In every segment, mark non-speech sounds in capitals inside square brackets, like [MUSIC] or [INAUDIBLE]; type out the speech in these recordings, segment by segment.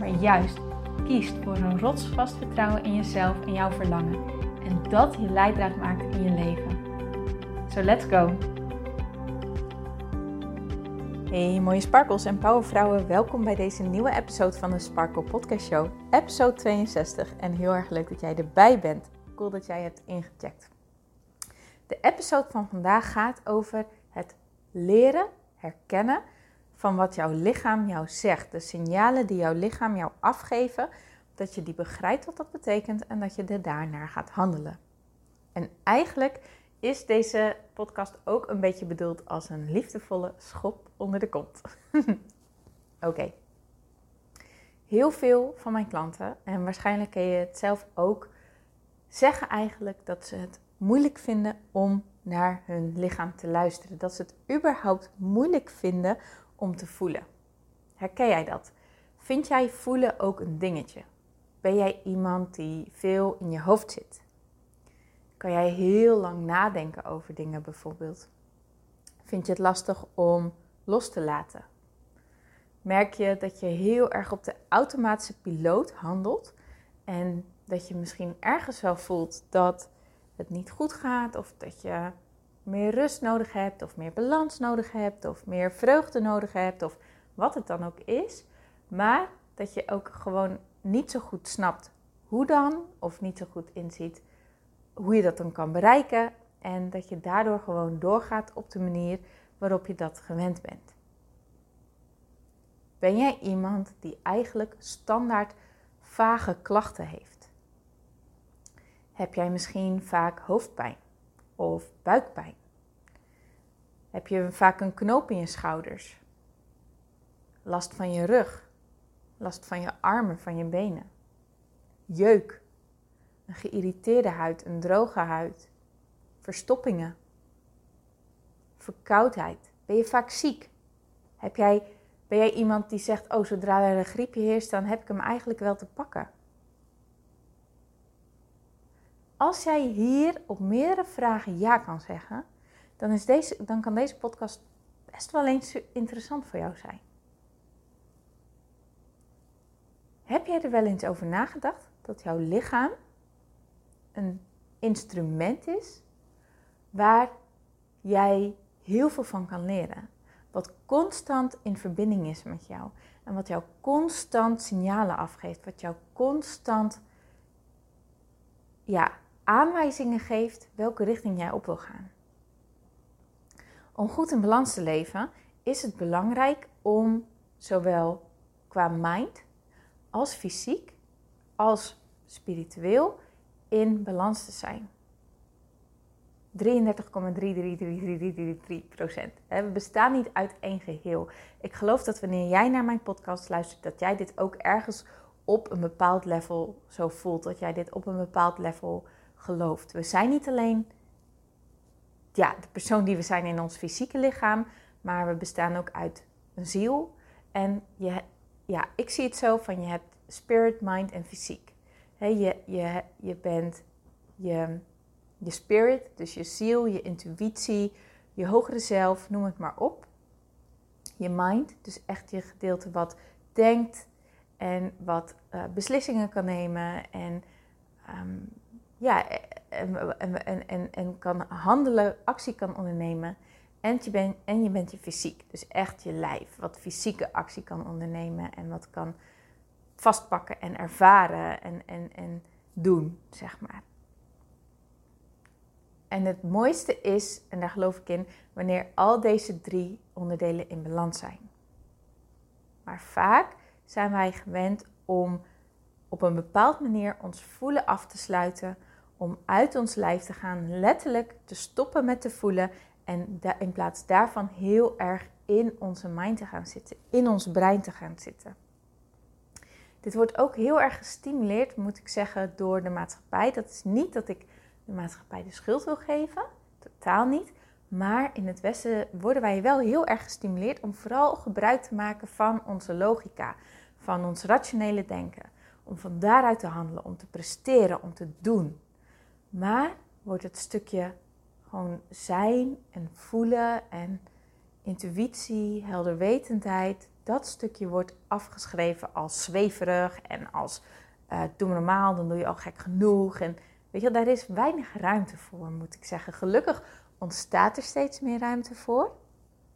maar juist kiest voor een rotsvast vertrouwen in jezelf en jouw verlangen. En dat je leidraad maakt in je leven. So let's go! Hey mooie sparkles en powervrouwen, welkom bij deze nieuwe episode van de Sparkle Podcast Show, episode 62. En heel erg leuk dat jij erbij bent. Cool dat jij hebt ingecheckt. De episode van vandaag gaat over het leren, herkennen van wat jouw lichaam jou zegt. De signalen die jouw lichaam jou afgeven, dat je die begrijpt wat dat betekent en dat je er daarnaar gaat handelen. En eigenlijk is deze podcast ook een beetje bedoeld als een liefdevolle schop onder de kont. [LAUGHS] Oké. Heel veel van mijn klanten, en waarschijnlijk ken je het zelf ook, zeggen eigenlijk dat ze het moeilijk vinden om naar hun lichaam te luisteren. Dat ze het überhaupt moeilijk vinden om te voelen. Herken jij dat? Vind jij voelen ook een dingetje? Ben jij iemand die veel in je hoofd zit? Kan jij heel lang nadenken over dingen bijvoorbeeld? Vind je het lastig om los te laten? Merk je dat je heel erg op de automatische piloot handelt en dat je misschien ergens wel voelt dat het niet goed gaat of dat je meer rust nodig hebt, of meer balans nodig hebt, of meer vreugde nodig hebt, of wat het dan ook is. Maar dat je ook gewoon niet zo goed snapt hoe dan, of niet zo goed inziet hoe je dat dan kan bereiken. En dat je daardoor gewoon doorgaat op de manier waarop je dat gewend bent. Ben jij iemand die eigenlijk standaard vage klachten heeft? Heb jij misschien vaak hoofdpijn of buikpijn? Heb je vaak een knoop in je schouders? Last van je rug? Last van je armen, van je benen? Jeuk? Een geïrriteerde huid, een droge huid? Verstoppingen? Verkoudheid? Ben je vaak ziek? Heb jij, ben jij iemand die zegt: Oh, zodra er een griepje heerst, dan heb ik hem eigenlijk wel te pakken? Als jij hier op meerdere vragen ja kan zeggen, dan, is deze, dan kan deze podcast best wel eens interessant voor jou zijn. Heb jij er wel eens over nagedacht dat jouw lichaam een instrument is waar jij heel veel van kan leren? Wat constant in verbinding is met jou en wat jou constant signalen afgeeft, wat jou constant ja, aanwijzingen geeft welke richting jij op wil gaan. Om goed in balans te leven is het belangrijk om zowel qua mind als fysiek als spiritueel in balans te zijn. 33,33333 procent. We bestaan niet uit één geheel. Ik geloof dat wanneer jij naar mijn podcast luistert, dat jij dit ook ergens op een bepaald level zo voelt. Dat jij dit op een bepaald level gelooft. We zijn niet alleen ja, de persoon die we zijn in ons fysieke lichaam, maar we bestaan ook uit een ziel. En je, ja, ik zie het zo van je hebt spirit, mind en fysiek. He, je, je, je bent je, je spirit, dus je ziel, je intuïtie, je hogere zelf, noem het maar op. Je mind, dus echt je gedeelte wat denkt en wat uh, beslissingen kan nemen en um, ja, en, en, en, en kan handelen, actie kan ondernemen. En je, ben, en je bent je fysiek, dus echt je lijf, wat fysieke actie kan ondernemen en wat kan vastpakken en ervaren en, en, en doen, zeg maar. En het mooiste is, en daar geloof ik in, wanneer al deze drie onderdelen in balans zijn. Maar vaak zijn wij gewend om op een bepaalde manier ons voelen af te sluiten om uit ons lijf te gaan, letterlijk te stoppen met te voelen en in plaats daarvan heel erg in onze mind te gaan zitten, in ons brein te gaan zitten. Dit wordt ook heel erg gestimuleerd, moet ik zeggen, door de maatschappij. Dat is niet dat ik de maatschappij de schuld wil geven, totaal niet. Maar in het Westen worden wij wel heel erg gestimuleerd om vooral gebruik te maken van onze logica, van ons rationele denken. Om van daaruit te handelen, om te presteren, om te doen. Maar wordt het stukje gewoon zijn en voelen en intuïtie, helderwetendheid, dat stukje wordt afgeschreven als zweverig en als uh, doe normaal, dan doe je al gek genoeg. En weet je, daar is weinig ruimte voor, moet ik zeggen. Gelukkig ontstaat er steeds meer ruimte voor.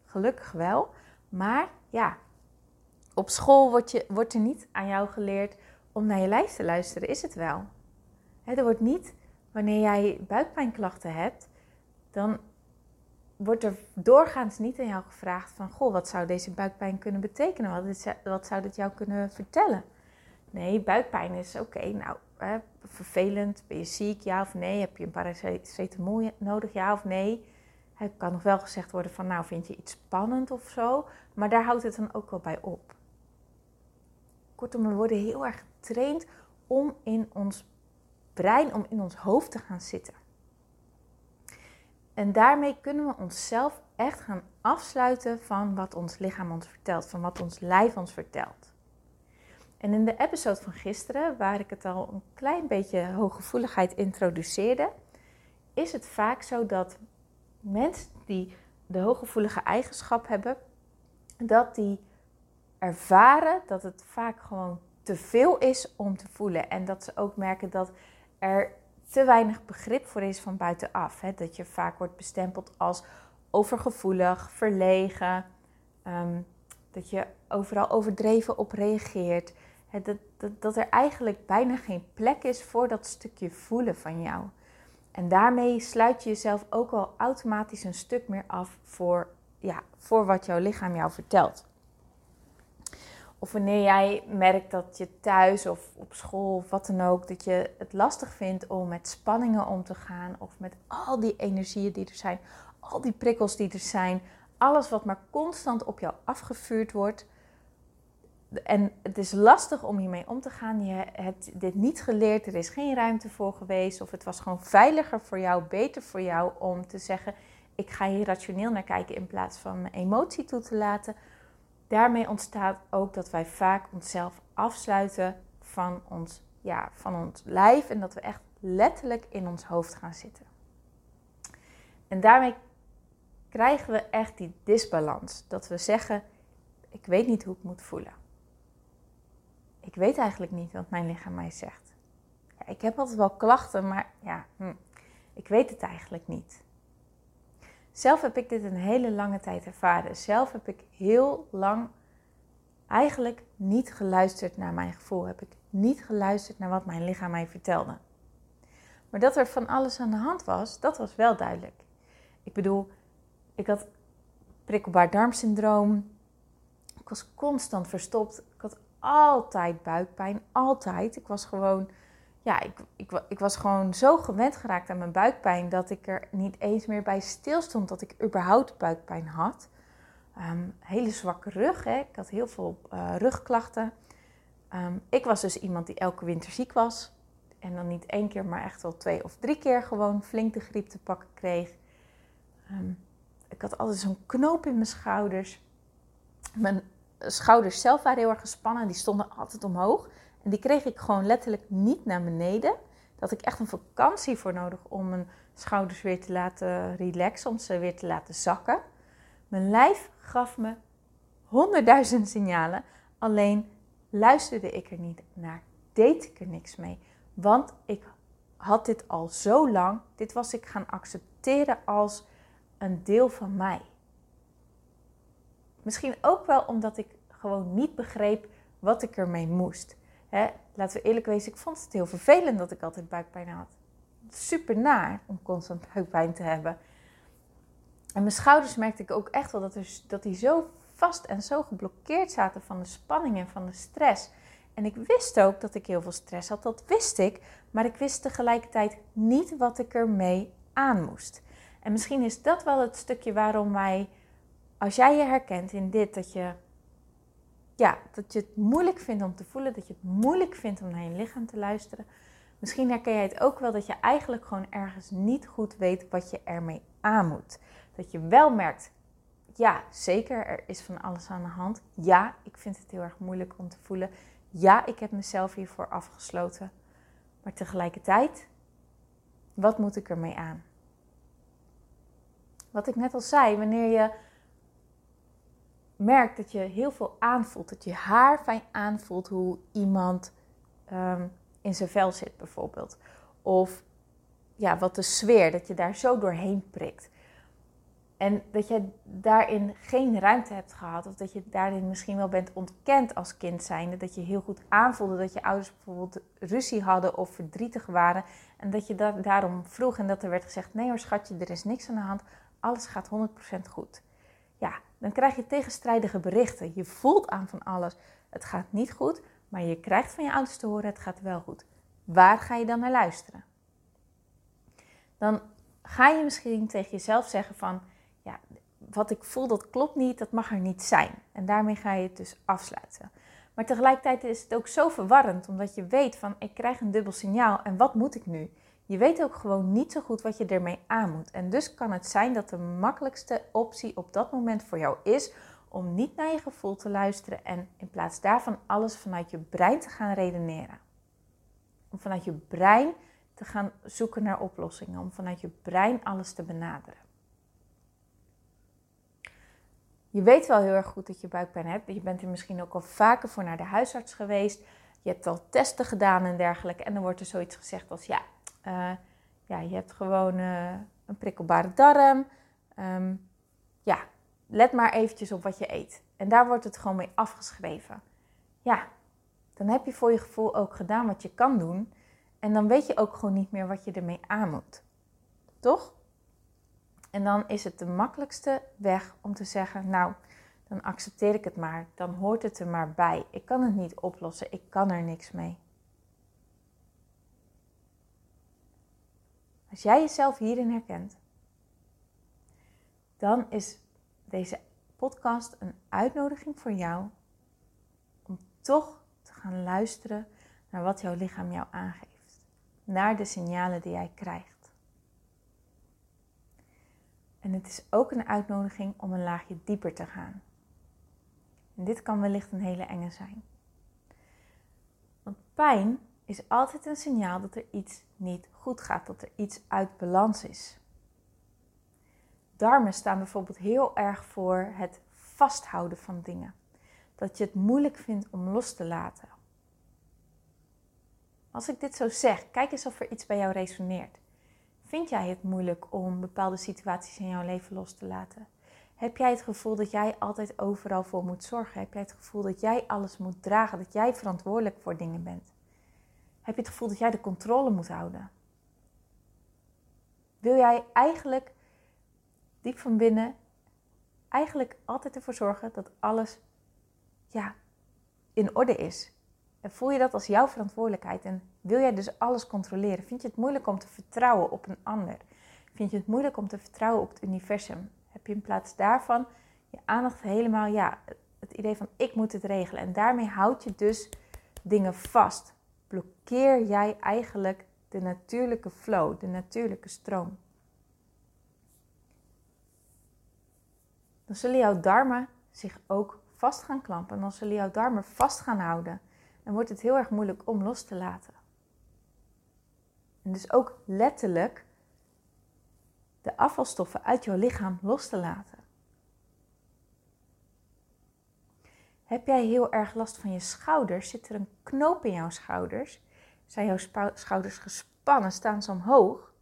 Gelukkig wel. Maar ja, op school wordt, je, wordt er niet aan jou geleerd om naar je lijf te luisteren, is het wel. er wordt niet, wanneer jij buikpijnklachten hebt, dan wordt er doorgaans niet aan jou gevraagd van... Goh, wat zou deze buikpijn kunnen betekenen? Wat, wat zou dit jou kunnen vertellen? Nee, buikpijn is oké, nou, hè, vervelend. Ben je ziek, ja of nee? Heb je een paracetamol nodig, ja of nee? Het kan nog wel gezegd worden van, nou, vind je iets spannend of zo? Maar daar houdt het dan ook wel bij op. Kortom, we worden heel erg getraind om in ons brein, om in ons hoofd te gaan zitten. En daarmee kunnen we onszelf echt gaan afsluiten van wat ons lichaam ons vertelt, van wat ons lijf ons vertelt. En in de episode van gisteren, waar ik het al een klein beetje hooggevoeligheid introduceerde, is het vaak zo dat mensen die de hooggevoelige eigenschap hebben, dat die ervaren dat het vaak gewoon te veel is om te voelen. En dat ze ook merken dat er te weinig begrip voor is van buitenaf. Hè? Dat je vaak wordt bestempeld als overgevoelig, verlegen. Ehm, dat je overal overdreven op reageert. Hè? Dat, dat, dat er eigenlijk bijna geen plek is voor dat stukje voelen van jou. En daarmee sluit je jezelf ook al automatisch een stuk meer af voor, ja, voor wat jouw lichaam jou vertelt. Of wanneer jij merkt dat je thuis of op school of wat dan ook, dat je het lastig vindt om met spanningen om te gaan. Of met al die energieën die er zijn, al die prikkels die er zijn. Alles wat maar constant op jou afgevuurd wordt. En het is lastig om hiermee om te gaan. Je hebt dit niet geleerd, er is geen ruimte voor geweest. Of het was gewoon veiliger voor jou, beter voor jou om te zeggen: ik ga hier rationeel naar kijken in plaats van mijn emotie toe te laten daarmee ontstaat ook dat wij vaak onszelf afsluiten van ons, ja, van ons lijf en dat we echt letterlijk in ons hoofd gaan zitten. En daarmee krijgen we echt die disbalans. Dat we zeggen: Ik weet niet hoe ik moet voelen. Ik weet eigenlijk niet wat mijn lichaam mij zegt. Ja, ik heb altijd wel klachten, maar ja, hm, ik weet het eigenlijk niet. Zelf heb ik dit een hele lange tijd ervaren. Zelf heb ik heel lang eigenlijk niet geluisterd naar mijn gevoel. Heb ik niet geluisterd naar wat mijn lichaam mij vertelde. Maar dat er van alles aan de hand was, dat was wel duidelijk. Ik bedoel, ik had prikkelbaar darmsyndroom. Ik was constant verstopt. Ik had altijd buikpijn, altijd. Ik was gewoon ja, ik, ik, ik was gewoon zo gewend geraakt aan mijn buikpijn dat ik er niet eens meer bij stilstond dat ik überhaupt buikpijn had. Um, hele zwakke rug, hè. ik had heel veel uh, rugklachten. Um, ik was dus iemand die elke winter ziek was. En dan niet één keer, maar echt wel twee of drie keer gewoon flink de griep te pakken kreeg. Um, ik had altijd zo'n knoop in mijn schouders. Mijn schouders zelf waren heel erg gespannen, die stonden altijd omhoog. En die kreeg ik gewoon letterlijk niet naar beneden. Dat ik echt een vakantie voor nodig om mijn schouders weer te laten relaxen, om ze weer te laten zakken. Mijn lijf gaf me honderdduizend signalen, alleen luisterde ik er niet naar, deed ik er niks mee. Want ik had dit al zo lang, dit was ik gaan accepteren als een deel van mij. Misschien ook wel omdat ik gewoon niet begreep wat ik ermee moest. Laten we eerlijk wezen, ik vond het heel vervelend dat ik altijd buikpijn had. Super naar om constant [LAUGHS] buikpijn te hebben. En mijn schouders merkte ik ook echt wel dat, er, dat die zo vast en zo geblokkeerd zaten van de spanning en van de stress. En ik wist ook dat ik heel veel stress had, dat wist ik. Maar ik wist tegelijkertijd niet wat ik ermee aan moest. En misschien is dat wel het stukje waarom wij, als jij je herkent in dit, dat je ja, dat je het moeilijk vindt om te voelen, dat je het moeilijk vindt om naar je lichaam te luisteren. Misschien herken jij het ook wel dat je eigenlijk gewoon ergens niet goed weet wat je ermee aan moet. Dat je wel merkt, ja, zeker, er is van alles aan de hand. Ja, ik vind het heel erg moeilijk om te voelen. Ja, ik heb mezelf hiervoor afgesloten. Maar tegelijkertijd, wat moet ik ermee aan? Wat ik net al zei, wanneer je merkt dat je heel veel aanvoelt, dat je haar fijn aanvoelt hoe iemand um, in zijn vel zit bijvoorbeeld. Of ja, wat de sfeer, dat je daar zo doorheen prikt. En dat je daarin geen ruimte hebt gehad, of dat je daarin misschien wel bent ontkend als kind zijnde. Dat je heel goed aanvoelde dat je ouders bijvoorbeeld ruzie hadden of verdrietig waren. En dat je dat daarom vroeg en dat er werd gezegd: nee hoor, schatje, er is niks aan de hand, alles gaat 100% goed. Dan krijg je tegenstrijdige berichten. Je voelt aan van alles, het gaat niet goed, maar je krijgt van je ouders te horen: het gaat wel goed. Waar ga je dan naar luisteren? Dan ga je misschien tegen jezelf zeggen van ja, wat ik voel, dat klopt niet, dat mag er niet zijn. En daarmee ga je het dus afsluiten. Maar tegelijkertijd is het ook zo verwarrend, omdat je weet van ik krijg een dubbel signaal en wat moet ik nu? Je weet ook gewoon niet zo goed wat je ermee aan moet. En dus kan het zijn dat de makkelijkste optie op dat moment voor jou is om niet naar je gevoel te luisteren en in plaats daarvan alles vanuit je brein te gaan redeneren. Om vanuit je brein te gaan zoeken naar oplossingen, om vanuit je brein alles te benaderen. Je weet wel heel erg goed dat je buikpijn hebt. Je bent er misschien ook al vaker voor naar de huisarts geweest. Je hebt al testen gedaan en dergelijke. En dan wordt er zoiets gezegd als: ja, uh, ja je hebt gewoon uh, een prikkelbare darm. Um, ja, let maar eventjes op wat je eet. En daar wordt het gewoon mee afgeschreven. Ja, dan heb je voor je gevoel ook gedaan wat je kan doen. En dan weet je ook gewoon niet meer wat je ermee aan moet. Toch? En dan is het de makkelijkste weg om te zeggen: Nou, dan accepteer ik het maar. Dan hoort het er maar bij. Ik kan het niet oplossen. Ik kan er niks mee. Als jij jezelf hierin herkent, dan is deze podcast een uitnodiging voor jou om toch te gaan luisteren naar wat jouw lichaam jou aangeeft. Naar de signalen die jij krijgt. En het is ook een uitnodiging om een laagje dieper te gaan. En dit kan wellicht een hele enge zijn. Want pijn is altijd een signaal dat er iets niet goed gaat, dat er iets uit balans is. Darmen staan bijvoorbeeld heel erg voor het vasthouden van dingen. Dat je het moeilijk vindt om los te laten. Als ik dit zo zeg, kijk eens of er iets bij jou resoneert. Vind jij het moeilijk om bepaalde situaties in jouw leven los te laten? Heb jij het gevoel dat jij altijd overal voor moet zorgen? Heb jij het gevoel dat jij alles moet dragen, dat jij verantwoordelijk voor dingen bent? Heb je het gevoel dat jij de controle moet houden? Wil jij eigenlijk diep van binnen eigenlijk altijd ervoor zorgen dat alles ja, in orde is? En voel je dat als jouw verantwoordelijkheid en wil jij dus alles controleren? Vind je het moeilijk om te vertrouwen op een ander? Vind je het moeilijk om te vertrouwen op het universum? Heb je in plaats daarvan je aandacht helemaal, ja, het idee van ik moet het regelen. En daarmee houd je dus dingen vast. Blokkeer jij eigenlijk de natuurlijke flow, de natuurlijke stroom. Dan zullen jouw darmen zich ook vast gaan klampen. Dan zullen jouw darmen vast gaan houden. En wordt het heel erg moeilijk om los te laten. En dus ook letterlijk de afvalstoffen uit jouw lichaam los te laten. Heb jij heel erg last van je schouders? Zit er een knoop in jouw schouders? Zijn jouw schouders gespannen? Staan ze omhoog?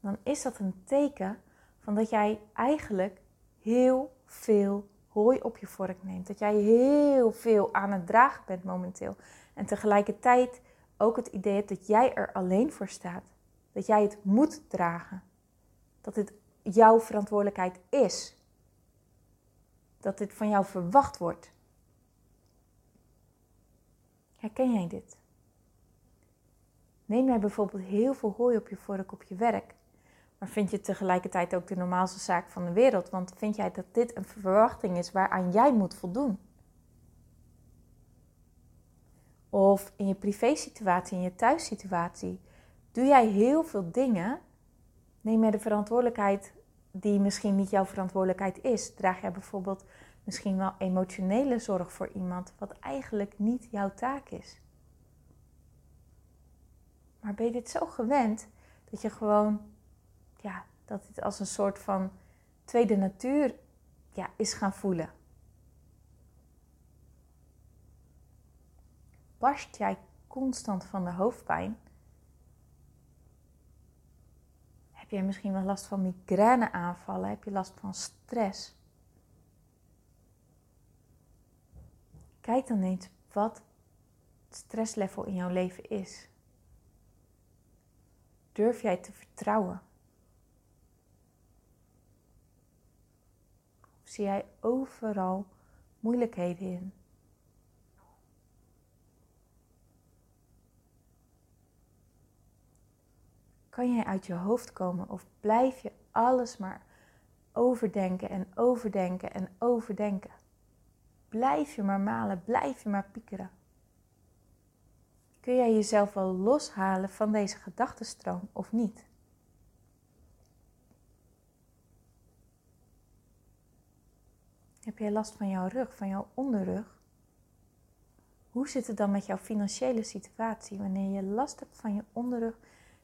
Dan is dat een teken van dat jij eigenlijk heel veel hooi op je vork neemt. Dat jij heel veel aan het dragen bent momenteel. En tegelijkertijd ook het idee hebt dat jij er alleen voor staat. Dat jij het moet dragen. Dat het jouw verantwoordelijkheid is. Dat dit van jou verwacht wordt. Herken jij dit? Neem jij bijvoorbeeld heel veel hooi op je vork op je werk, maar vind je tegelijkertijd ook de normaalste zaak van de wereld? Want vind jij dat dit een verwachting is waaraan jij moet voldoen? Of in je privésituatie, in je thuissituatie. Doe jij heel veel dingen, neem jij de verantwoordelijkheid die misschien niet jouw verantwoordelijkheid is. Draag jij bijvoorbeeld misschien wel emotionele zorg voor iemand, wat eigenlijk niet jouw taak is. Maar ben je dit zo gewend dat je gewoon, ja, dat dit als een soort van tweede natuur ja, is gaan voelen? Barst jij constant van de hoofdpijn? Heb jij misschien wel last van migraineaanvallen? Heb je last van stress? Kijk dan eens wat het stresslevel in jouw leven is. Durf jij te vertrouwen? Of zie jij overal moeilijkheden in? Kan jij uit je hoofd komen of blijf je alles maar overdenken en overdenken en overdenken? Blijf je maar malen, blijf je maar piekeren. Kun jij jezelf wel loshalen van deze gedachtenstroom of niet? Heb jij last van jouw rug, van jouw onderrug? Hoe zit het dan met jouw financiële situatie wanneer je last hebt van je onderrug?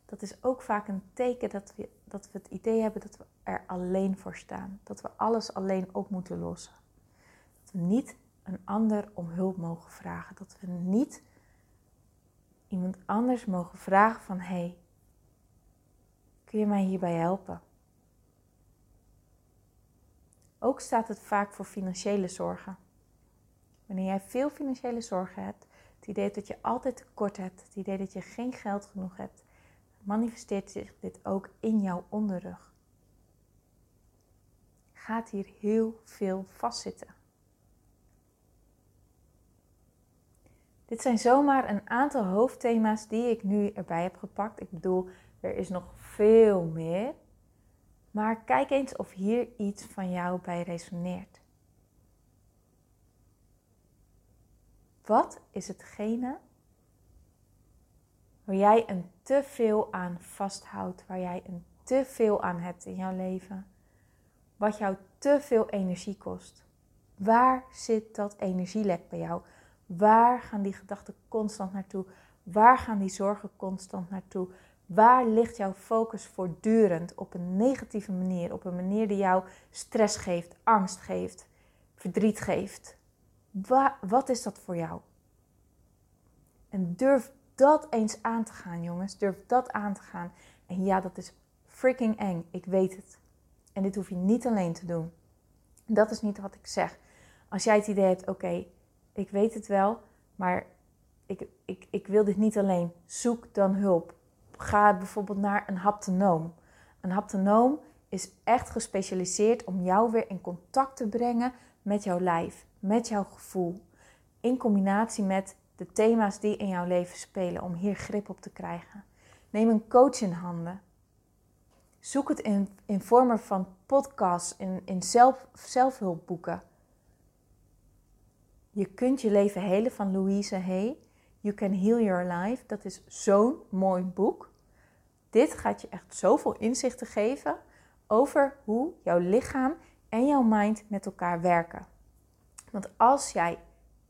Dat is ook vaak een teken dat we, dat we het idee hebben dat we er alleen voor staan. Dat we alles alleen op moeten lossen niet een ander om hulp mogen vragen. Dat we niet iemand anders mogen vragen van hé, hey, kun je mij hierbij helpen? Ook staat het vaak voor financiële zorgen. Wanneer jij veel financiële zorgen hebt, het idee dat je altijd tekort hebt, het idee dat je geen geld genoeg hebt, manifesteert zich dit ook in jouw onderrug. Gaat hier heel veel vastzitten. Dit zijn zomaar een aantal hoofdthema's die ik nu erbij heb gepakt. Ik bedoel, er is nog veel meer. Maar kijk eens of hier iets van jou bij resoneert. Wat is hetgene waar jij een te veel aan vasthoudt, waar jij een te veel aan hebt in jouw leven, wat jou te veel energie kost? Waar zit dat energielek bij jou? Waar gaan die gedachten constant naartoe? Waar gaan die zorgen constant naartoe? Waar ligt jouw focus voortdurend op een negatieve manier? Op een manier die jou stress geeft, angst geeft, verdriet geeft? wat is dat voor jou? En durf dat eens aan te gaan, jongens. Durf dat aan te gaan. En ja, dat is freaking eng. Ik weet het. En dit hoef je niet alleen te doen. Dat is niet wat ik zeg. Als jij het idee hebt, oké, ik weet het wel, maar ik, ik, ik wil dit niet alleen. Zoek dan hulp. Ga bijvoorbeeld naar een haptonoom. Een haptonoom is echt gespecialiseerd om jou weer in contact te brengen met jouw lijf, met jouw gevoel. In combinatie met de thema's die in jouw leven spelen, om hier grip op te krijgen. Neem een coach in handen. Zoek het in, in vormen van podcasts, in, in zelf, zelfhulpboeken. Je kunt je leven helen van Louise Hay. You Can Heal Your Life. Dat is zo'n mooi boek. Dit gaat je echt zoveel inzichten geven over hoe jouw lichaam en jouw mind met elkaar werken. Want als jij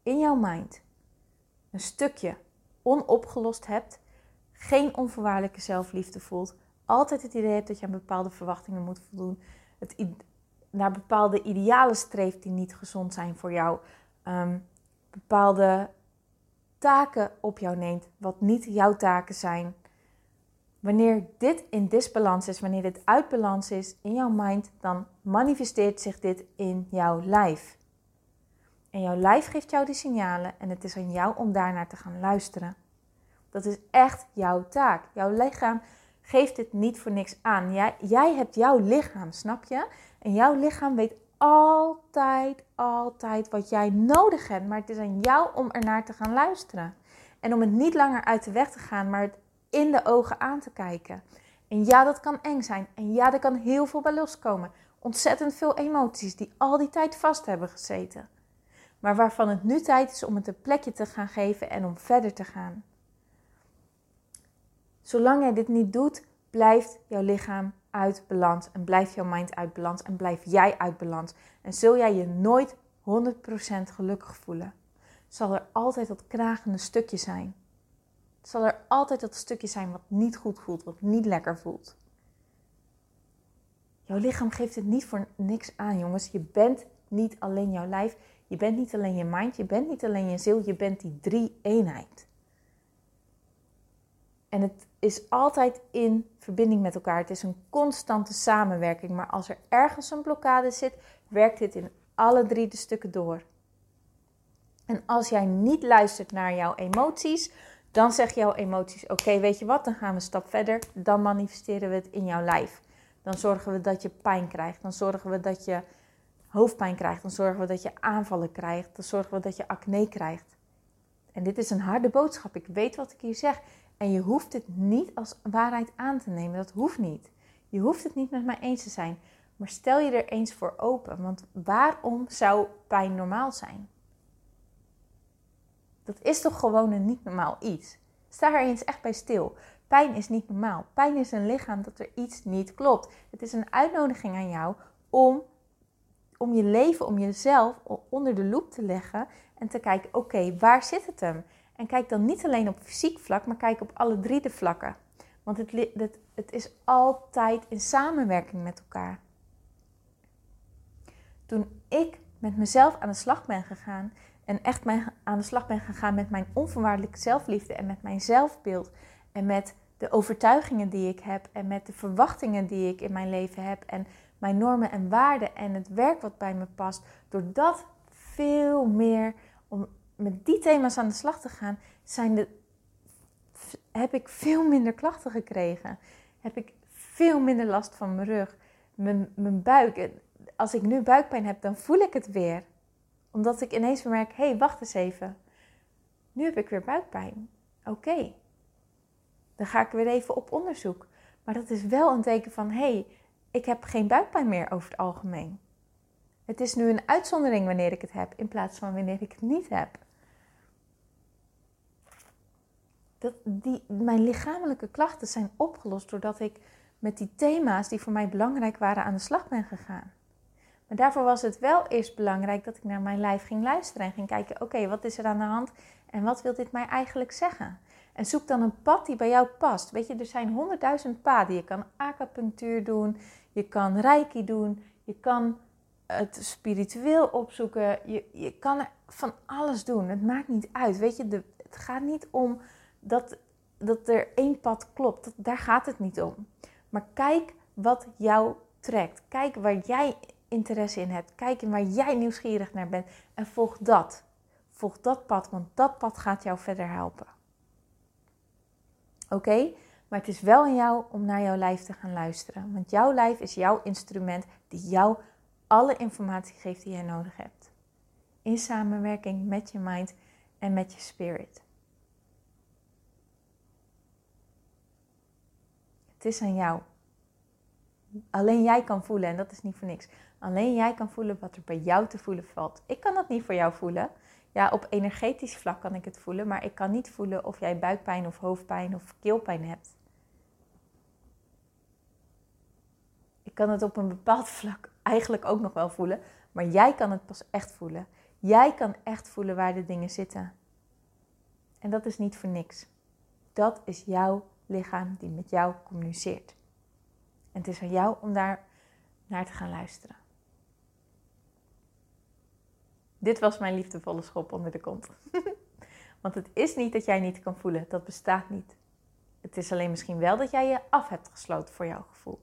in jouw mind een stukje onopgelost hebt, geen onvoorwaardelijke zelfliefde voelt, altijd het idee hebt dat je aan bepaalde verwachtingen moet voldoen, naar bepaalde idealen streeft die niet gezond zijn voor jou, um, bepaalde taken op jou neemt, wat niet jouw taken zijn. Wanneer dit in disbalans is, wanneer dit uit balans is in jouw mind, dan manifesteert zich dit in jouw lijf. En jouw lijf geeft jou die signalen en het is aan jou om daarnaar te gaan luisteren. Dat is echt jouw taak. Jouw lichaam geeft dit niet voor niks aan. Jij, jij hebt jouw lichaam, snap je? En jouw lichaam weet altijd, altijd wat jij nodig hebt. Maar het is aan jou om ernaar te gaan luisteren. En om het niet langer uit de weg te gaan, maar het in de ogen aan te kijken. En ja, dat kan eng zijn. En ja, er kan heel veel bij loskomen. Ontzettend veel emoties die al die tijd vast hebben gezeten. maar waarvan het nu tijd is om het een plekje te gaan geven en om verder te gaan. Zolang jij dit niet doet, blijft jouw lichaam uit balans en blijft jouw mind uit balans en blijf jij uit balans. En zul jij je nooit 100% gelukkig voelen. Zal er altijd dat knagende stukje zijn. Zal er altijd dat stukje zijn wat niet goed voelt, wat niet lekker voelt. Jouw lichaam geeft het niet voor niks aan, jongens. Je bent niet alleen jouw lijf, je bent niet alleen je mind, je bent niet alleen je ziel, je bent die drie eenheid. En het is altijd in verbinding met elkaar. Het is een constante samenwerking. Maar als er ergens een blokkade zit, werkt dit in alle drie de stukken door. En als jij niet luistert naar jouw emoties, dan zeg jouw emoties: Oké, weet je wat, dan gaan we een stap verder. Dan manifesteren we het in jouw lijf. Dan zorgen we dat je pijn krijgt. Dan zorgen we dat je hoofdpijn krijgt. Dan zorgen we dat je aanvallen krijgt. Dan zorgen we dat je acne krijgt. En dit is een harde boodschap. Ik weet wat ik hier zeg. En je hoeft het niet als waarheid aan te nemen. Dat hoeft niet. Je hoeft het niet met mij eens te zijn. Maar stel je er eens voor open. Want waarom zou pijn normaal zijn? Dat is toch gewoon een niet normaal iets? Sta er eens echt bij stil. Pijn is niet normaal. Pijn is een lichaam dat er iets niet klopt. Het is een uitnodiging aan jou om, om je leven, om jezelf onder de loep te leggen en te kijken: oké, waar zit het hem? En kijk dan niet alleen op fysiek vlak, maar kijk op alle drie de vlakken. Want het, het, is altijd in samenwerking met elkaar. Toen ik met mezelf aan de slag ben gegaan en echt aan de slag ben gegaan met mijn onvoorwaardelijke zelfliefde en met mijn zelfbeeld en met de overtuigingen die ik heb en met de verwachtingen die ik in mijn leven heb en mijn normen en waarden en het werk wat bij me past, door dat veel meer om met die thema's aan de slag te gaan, zijn de, heb ik veel minder klachten gekregen. Heb ik veel minder last van mijn rug, mijn, mijn buik. Als ik nu buikpijn heb, dan voel ik het weer. Omdat ik ineens merk, hé, hey, wacht eens even. Nu heb ik weer buikpijn. Oké. Dan ga ik weer even op onderzoek. Maar dat is wel een teken van, hé, hey, ik heb geen buikpijn meer over het algemeen. Het is nu een uitzondering wanneer ik het heb, in plaats van wanneer ik het niet heb. Dat mijn lichamelijke klachten zijn opgelost doordat ik met die thema's die voor mij belangrijk waren aan de slag ben gegaan. Maar daarvoor was het wel eerst belangrijk dat ik naar mijn lijf ging luisteren en ging kijken: oké, wat is er aan de hand en wat wil dit mij eigenlijk zeggen? En zoek dan een pad die bij jou past. Weet je, er zijn honderdduizend paden. Je kan acupunctuur doen, je kan reiki doen, je kan het spiritueel opzoeken, je, je kan van alles doen. Het maakt niet uit. Weet je, het gaat niet om dat, dat er één pad klopt. daar gaat het niet om. Maar kijk wat jou trekt. Kijk waar jij interesse in hebt. Kijk waar jij nieuwsgierig naar bent. En volg dat. Volg dat pad, want dat pad gaat jou verder helpen. Oké? Maar het is wel aan jou om naar jouw lijf te gaan luisteren. Want jouw lijf is jouw instrument die jou alle informatie geeft die jij nodig hebt. In samenwerking met je mind en met je spirit. Het is aan jou. Alleen jij kan voelen en dat is niet voor niks. Alleen jij kan voelen wat er bij jou te voelen valt. Ik kan dat niet voor jou voelen. Ja, op energetisch vlak kan ik het voelen, maar ik kan niet voelen of jij buikpijn of hoofdpijn of keelpijn hebt. Ik kan het op een bepaald [LAUGHS] vlak eigenlijk ook nog wel voelen, maar jij kan het pas echt voelen. Jij kan echt voelen waar de dingen zitten. En dat is niet voor niks. Dat is jouw lichaam die met jou communiceert. En het is aan jou om daar naar te gaan luisteren. Dit was mijn liefdevolle schop onder de kont. [LAUGHS] Want het is niet dat jij niet kan voelen, dat bestaat niet. Het is alleen misschien wel dat jij je af hebt gesloten voor jouw gevoel.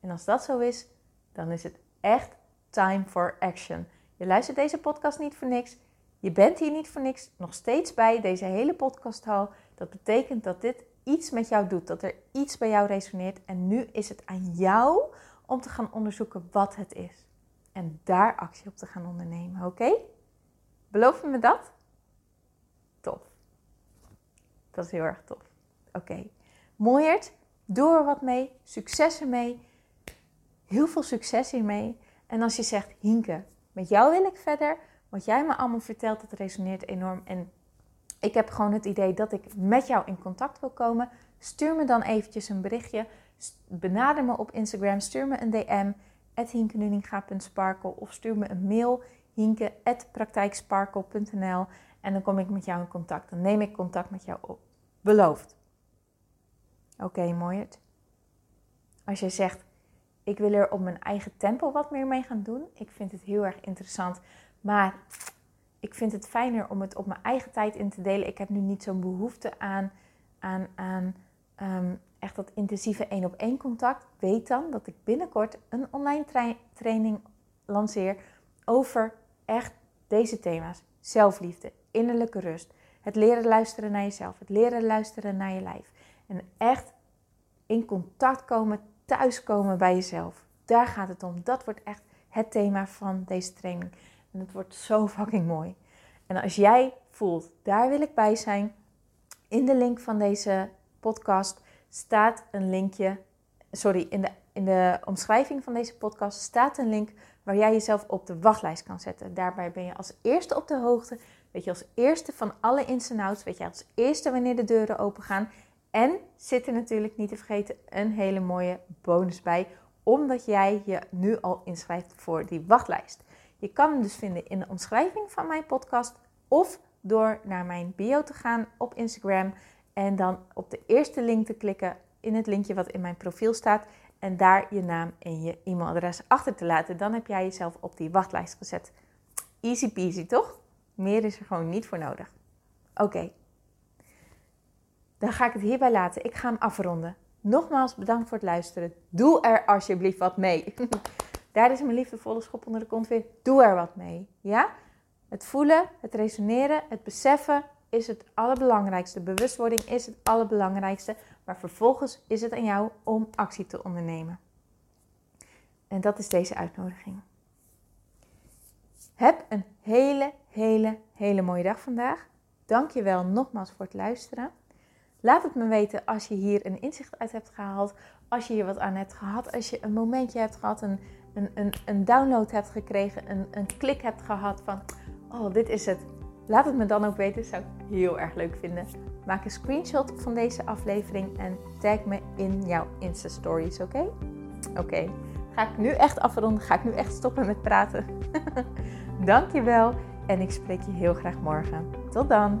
En als dat zo is, dan is het echt time for action. Je luistert deze podcast niet voor niks. Je bent hier niet voor niks. Nog steeds bij deze hele podcasthal. Dat betekent dat dit iets met jou doet, dat er iets bij jou resoneert. En nu is het aan jou om te gaan onderzoeken wat het is. En daar actie op te gaan ondernemen, oké? Beloof me dat? Tof. Dat is heel erg tof. Oké. Mooiert, doe er wat mee. Succes ermee. Heel veel succes hiermee. En als je zegt, Hinke, met jou wil ik verder, Wat jij me allemaal vertelt, dat resoneert enorm. En ik heb gewoon het idee dat ik met jou in contact wil komen. Stuur me dan eventjes een berichtje. Benader me op Instagram. Stuur me een DM. hinkenuninga.sparkle Of stuur me een mail. hinke.praktijksparkle.nl En dan kom ik met jou in contact. Dan neem ik contact met jou op. Beloofd. Oké, mooi. Als je zegt, ik wil er op mijn eigen tempo wat meer mee gaan doen. Ik vind het heel erg interessant. Maar ik vind het fijner om het op mijn eigen tijd in te delen. Ik heb nu niet zo'n behoefte aan, aan, aan um, echt dat intensieve één op één contact. Weet dan dat ik binnenkort een online training lanceer over echt deze thema's. Zelfliefde, innerlijke rust, het leren luisteren naar jezelf, het leren luisteren naar je lijf. En echt in contact komen, thuiskomen bij jezelf. Daar gaat het om. Dat wordt echt het thema van deze training. En het wordt zo fucking mooi. En als jij voelt, daar wil ik bij zijn, in de link van deze podcast staat een linkje. Sorry, in de, in de omschrijving van deze podcast staat een link waar jij jezelf op de wachtlijst kan zetten. Daarbij ben je als eerste op de hoogte. Weet je als eerste van alle ins en outs. Weet je als eerste wanneer de deuren open gaan. En zit er natuurlijk niet te vergeten een hele mooie bonus bij. Omdat jij je nu al inschrijft voor die wachtlijst. Je kan hem dus vinden in de omschrijving van mijn podcast of door naar mijn bio te gaan op Instagram en dan op de eerste link te klikken in het linkje wat in mijn profiel staat en daar je naam en je e-mailadres achter te laten. Dan heb jij jezelf op die wachtlijst gezet. Easy peasy, toch? Meer is er gewoon niet voor nodig. Oké. Dan ga ik het hierbij laten. Ik ga hem afronden. Nogmaals bedankt voor het luisteren. Doe er alsjeblieft wat mee. [LAUGHS] Daar is mijn liefdevolle schop onder de kont weer. Doe er wat mee. Ja? Het voelen, het resoneren, het beseffen is het allerbelangrijkste. Bewustwording is het allerbelangrijkste. Maar vervolgens is het aan jou om actie te ondernemen. En dat is deze uitnodiging. Heb een hele, hele, hele mooie dag vandaag. Dank je wel nogmaals voor het luisteren. Laat het me weten als je hier een inzicht uit hebt gehaald. Als je hier wat aan hebt gehad. Als je een momentje hebt gehad, een, een, een, een download hebt gekregen. Een, een klik hebt gehad van, oh dit is het. Laat het me dan ook weten, zou ik heel erg leuk vinden. Maak een screenshot van deze aflevering en tag me in jouw Insta Stories, oké? Oké, ga ik nu echt afronden? Ga ik nu echt stoppen met praten? [LAUGHS] Dankjewel en ik spreek je heel graag morgen. Tot dan!